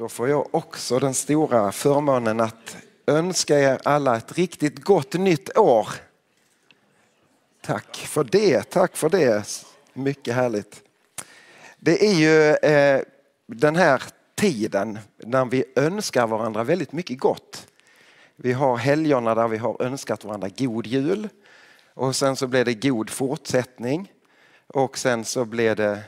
Då får jag också den stora förmånen att önska er alla ett riktigt gott nytt år. Tack för det, tack för det. Mycket härligt. Det är ju eh, den här tiden när vi önskar varandra väldigt mycket gott. Vi har helgerna där vi har önskat varandra god jul och sen så blev det god fortsättning och sen så blev det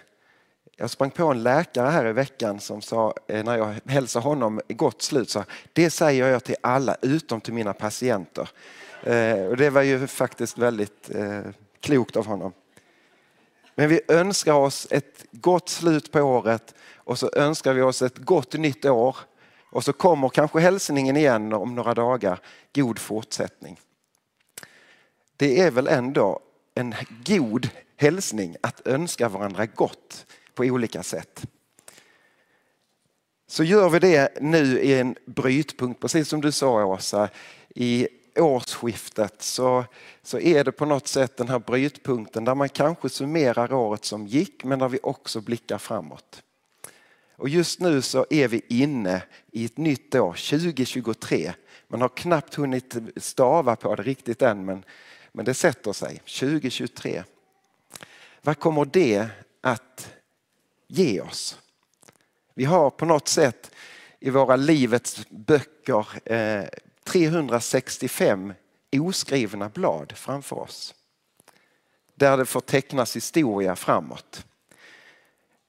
jag sprang på en läkare här i veckan som sa, eh, när jag hälsade honom gott slut, sa det säger jag till alla utom till mina patienter. Eh, och det var ju faktiskt väldigt eh, klokt av honom. Men vi önskar oss ett gott slut på året och så önskar vi oss ett gott nytt år. Och så kommer kanske hälsningen igen om några dagar. God fortsättning. Det är väl ändå en god hälsning att önska varandra gott på olika sätt. Så gör vi det nu i en brytpunkt, precis som du sa Åsa, i årsskiftet så, så är det på något sätt den här brytpunkten där man kanske summerar året som gick men där vi också blickar framåt. Och just nu så är vi inne i ett nytt år, 2023. Man har knappt hunnit stava på det riktigt än men, men det sätter sig, 2023. Vad kommer det att ge oss? Vi har på något sätt i våra livets böcker eh, 365 oskrivna blad framför oss. Där det får tecknas historia framåt.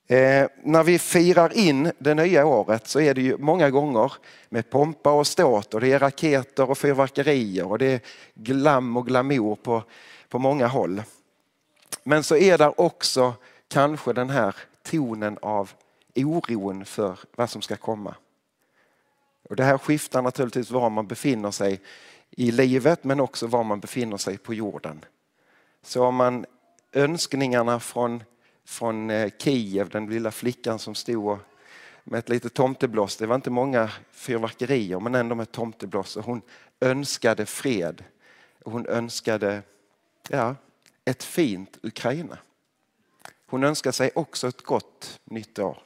Eh, när vi firar in det nya året så är det ju många gånger med pompa och ståt och det är raketer och fyrverkerier och det är glam och glamour på, på många håll. Men så är där också kanske den här tonen av oron för vad som ska komma. Och det här skiftar naturligtvis var man befinner sig i livet men också var man befinner sig på jorden. Så om man önskningarna från, från eh, Kiev, den lilla flickan som stod med ett litet tomteblås. Det var inte många fyrverkerier men ändå med tomteblås. Och hon önskade fred. Hon önskade ja, ett fint Ukraina. Hon önskar sig också ett gott nytt år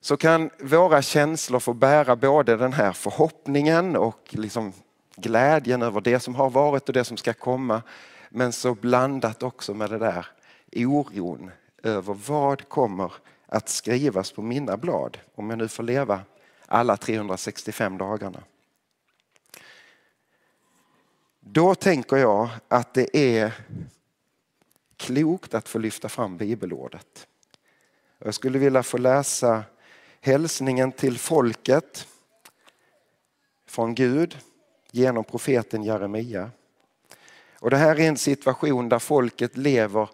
så kan våra känslor få bära både den här förhoppningen och liksom glädjen över det som har varit och det som ska komma. Men så blandat också med det där oron över vad kommer att skrivas på mina blad om jag nu får leva alla 365 dagarna. Då tänker jag att det är klokt att få lyfta fram bibelordet. Jag skulle vilja få läsa hälsningen till folket från Gud genom profeten Jeremia. Och det här är en situation där folket lever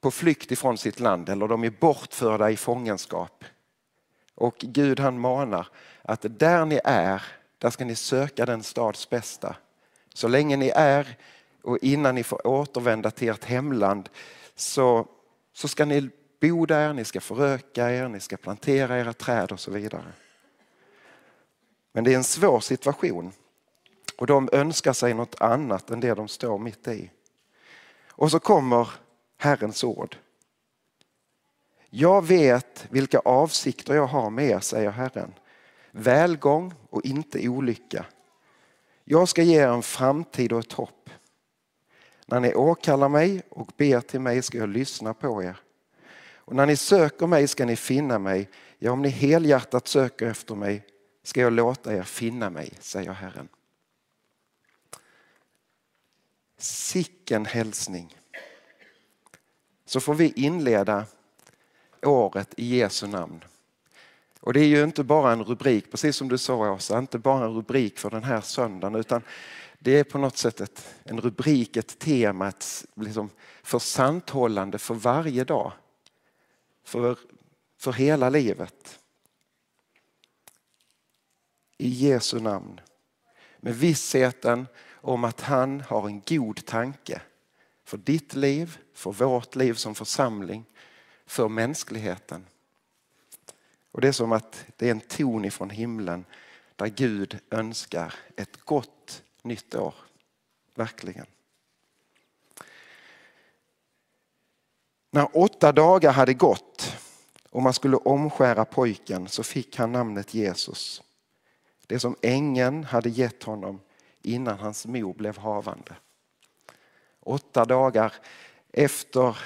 på flykt ifrån sitt land eller de är bortförda i fångenskap. Och Gud han manar att där ni är, där ska ni söka den stads bästa. Så länge ni är och innan ni får återvända till ert hemland så, så ska ni bo där, ni ska föröka er, ni ska plantera era träd och så vidare. Men det är en svår situation och de önskar sig något annat än det de står mitt i. Och så kommer Herrens ord. Jag vet vilka avsikter jag har med er, säger Herren. Välgång och inte olycka. Jag ska ge er en framtid och ett hopp. När ni åkallar mig och ber till mig ska jag lyssna på er. Och när ni söker mig ska ni finna mig. Ja, om ni helhjärtat söker efter mig ska jag låta er finna mig, säger Herren. Sicken hälsning. Så får vi inleda året i Jesu namn. Och det är ju inte bara en rubrik, precis som du sa Åsa, inte bara en rubrik för den här söndagen utan det är på något sätt ett, en rubrik, ett tema, ett liksom försanthållande för varje dag för, för hela livet. I Jesu namn. Med vissheten om att han har en god tanke för ditt liv, för vårt liv som församling, för mänskligheten. Och Det är som att det är en ton ifrån himlen där Gud önskar ett gott nytt år. Verkligen. När åtta dagar hade gått och man skulle omskära pojken så fick han namnet Jesus. Det som ängeln hade gett honom innan hans mor blev havande. Åtta dagar efter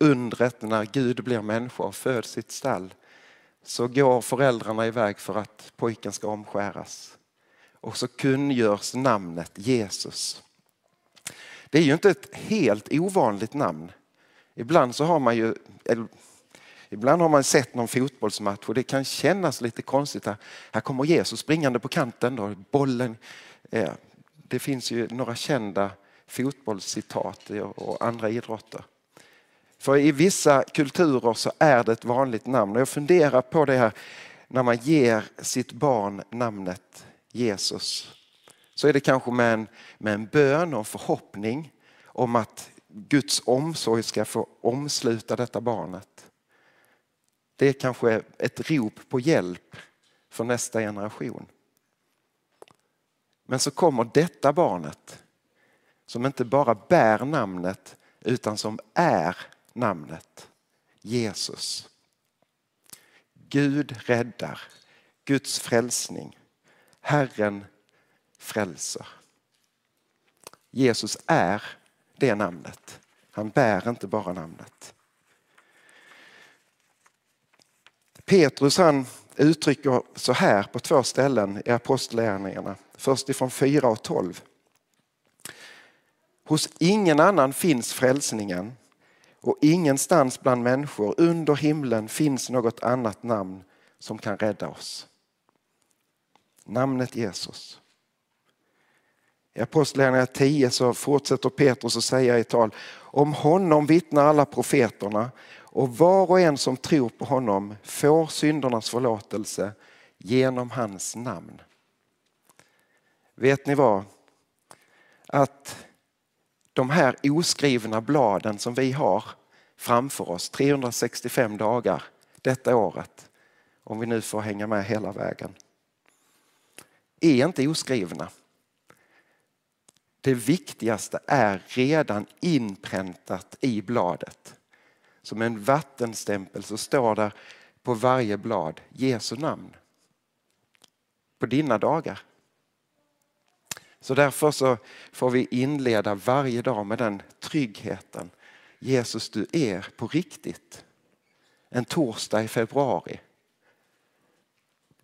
undret när Gud blir människa och föds i ett stall så går föräldrarna iväg för att pojken ska omskäras. Och så kungörs namnet Jesus. Det är ju inte ett helt ovanligt namn. Ibland så har man ju Ibland har man sett någon fotbollsmatch och det kan kännas lite konstigt. Här, här kommer Jesus springande på kanten. då, bollen. Eh, det finns ju några kända fotbollscitat och andra idrotter. För i vissa kulturer så är det ett vanligt namn. Och jag funderar på det här när man ger sitt barn namnet Jesus. Så är det kanske med en, med en bön och en förhoppning om att Guds omsorg ska få omsluta detta barnet. Det är kanske ett rop på hjälp för nästa generation. Men så kommer detta barnet som inte bara bär namnet utan som är namnet Jesus. Gud räddar, Guds frälsning, Herren frälser. Jesus är det namnet. Han bär inte bara namnet. Petrus han uttrycker så här på två ställen i Apostlagärningarna. Först ifrån 4 och 12. Hos ingen annan finns frälsningen och ingenstans bland människor under himlen finns något annat namn som kan rädda oss. Namnet Jesus. I Apostlagärningarna 10 så fortsätter Petrus att säga i tal om honom vittnar alla profeterna och var och en som tror på honom får syndernas förlåtelse genom hans namn. Vet ni vad? Att de här oskrivna bladen som vi har framför oss 365 dagar detta året, om vi nu får hänga med hela vägen, är inte oskrivna. Det viktigaste är redan inpräntat i bladet. Som en vattenstämpel så står där på varje blad Jesu namn. På dina dagar. Så därför så får vi inleda varje dag med den tryggheten. Jesus, du är på riktigt. En torsdag i februari.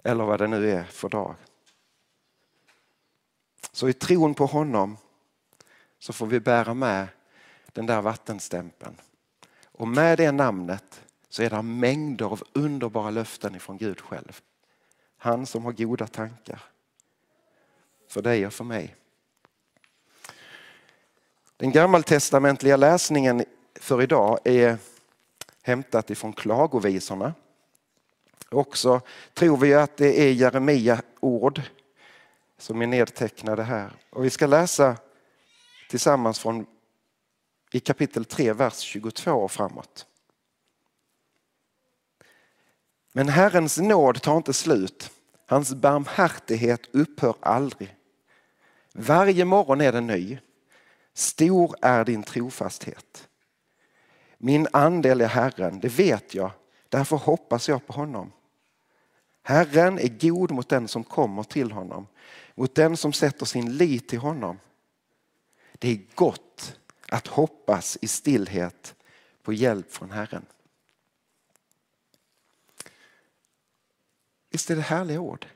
Eller vad det nu är för dag. Så i tron på honom så får vi bära med den där vattenstämpeln. Och med det namnet så är det mängder av underbara löften ifrån Gud själv. Han som har goda tankar för dig och för mig. Den gammaltestamentliga läsningen för idag är hämtat ifrån klagovisorna. Också tror vi att det är Jeremia ord som är nedtecknade här. Och vi ska läsa tillsammans från i kapitel 3, vers 22 och framåt. Men Herrens nåd tar inte slut. Hans barmhärtighet upphör aldrig. Varje morgon är den ny. Stor är din trofasthet. Min andel är Herren, det vet jag. Därför hoppas jag på honom. Herren är god mot den som kommer till honom, mot den som sätter sin lit till honom. Det är gott att hoppas i stillhet på hjälp från Herren. Visst är det härliga ord?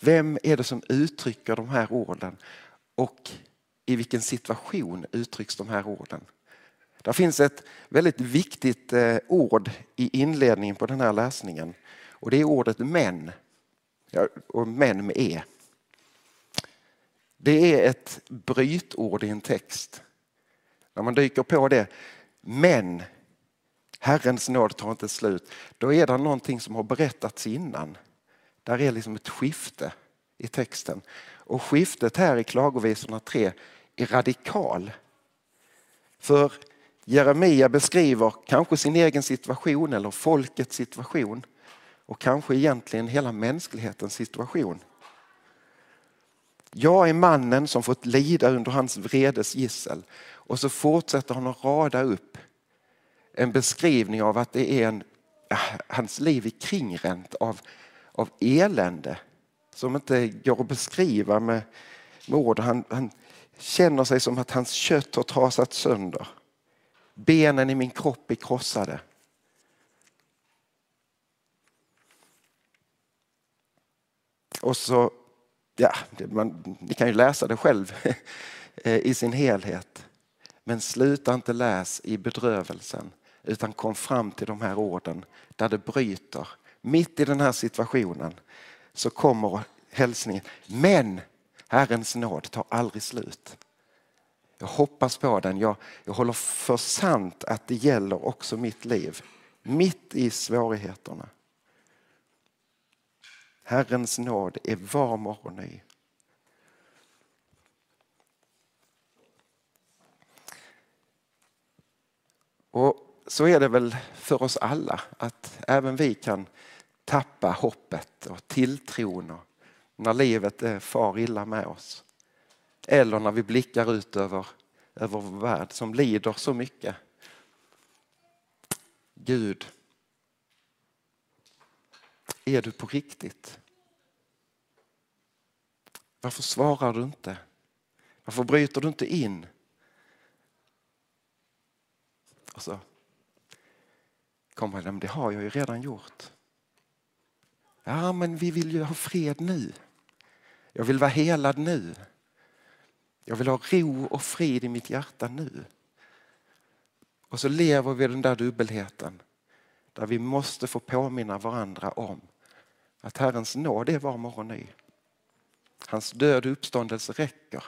Vem är det som uttrycker de här orden och i vilken situation uttrycks de här orden? Det finns ett väldigt viktigt eh, ord i inledningen på den här läsningen och det är ordet men. och män med e. Det är ett brytord i en text. När man dyker på det, men Herrens nåd tar inte slut. Då är det någonting som har berättats innan. Där är liksom ett skifte i texten. Och skiftet här i Klagovisorna 3 är radikal. För Jeremia beskriver kanske sin egen situation eller folkets situation och kanske egentligen hela mänsklighetens situation. Jag är mannen som fått lida under hans vredes gissel. Och så fortsätter han att rada upp en beskrivning av att det är en, äh, hans liv är kringränt av, av elände som inte går att beskriva med, med ord. Han, han känner sig som att hans kött har trasat sönder. Benen i min kropp är krossade. Och så, ja, man, ni kan ju läsa det själv eh, i sin helhet. Men sluta inte läs i bedrövelsen utan kom fram till de här orden där det bryter. Mitt i den här situationen så kommer hälsningen. Men Herrens nåd tar aldrig slut. Jag hoppas på den. Jag, jag håller för sant att det gäller också mitt liv. Mitt i svårigheterna. Herrens nåd är var morgon ny. Och så är det väl för oss alla att även vi kan tappa hoppet och tilltron när livet är far illa med oss. Eller när vi blickar ut över, över vår värld som lider så mycket. Gud, är du på riktigt? Varför svarar du inte? Varför bryter du inte in? Alltså, och så kommer han. det har jag ju redan gjort. Ja, men vi vill ju ha fred nu. Jag vill vara helad nu. Jag vill ha ro och frid i mitt hjärta nu. Och så lever vi den där dubbelheten där vi måste få påminna varandra om att Herrens nåd är var morgon ny. Hans död och uppståndelse räcker.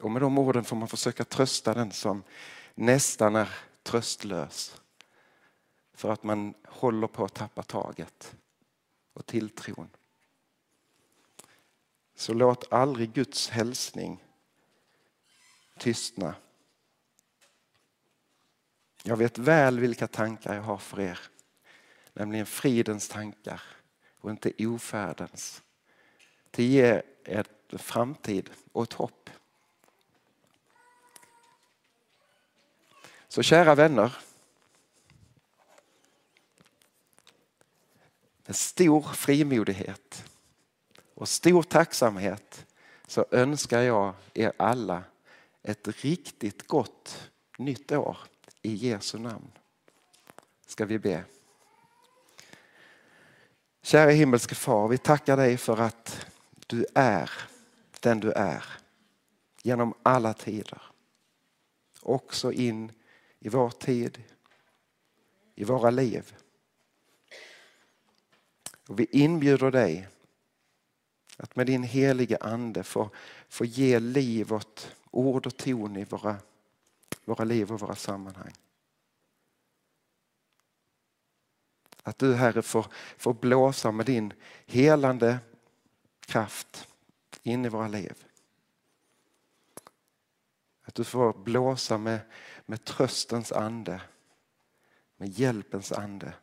Och med de orden får man försöka trösta den som nästan är tröstlös. För att man håller på att tappa taget och tilltron. Så låt aldrig Guds hälsning tystna. Jag vet väl vilka tankar jag har för er. Nämligen fridens tankar och inte ofärdens. Det ger en framtid och ett hopp. Så kära vänner. Med stor frimodighet och stor tacksamhet så önskar jag er alla ett riktigt gott nytt år i Jesu namn. Ska vi be. Kära himmelske far, vi tackar dig för att du är den du är genom alla tider. Också in i vår tid, i våra liv. Och vi inbjuder dig att med din heliga ande få, få ge liv åt ord och ton i våra, våra liv och våra sammanhang. Att du Herre får, får blåsa med din helande kraft in i våra liv. Att du får blåsa med, med tröstens ande, med hjälpens ande,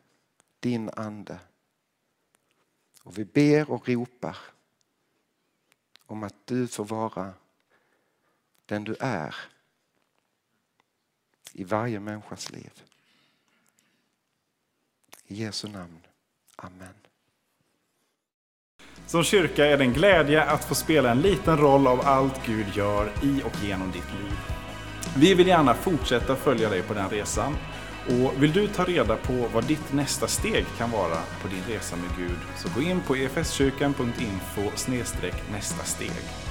din ande. Och vi ber och ropar om att du får vara den du är i varje människas liv. I Jesu namn. Amen. Som kyrka är det en glädje att få spela en liten roll av allt Gud gör i och genom ditt liv. Vi vill gärna fortsätta följa dig på den resan. Och vill du ta reda på vad ditt nästa steg kan vara på din resa med Gud så gå in på efskyrkan.info nästa steg.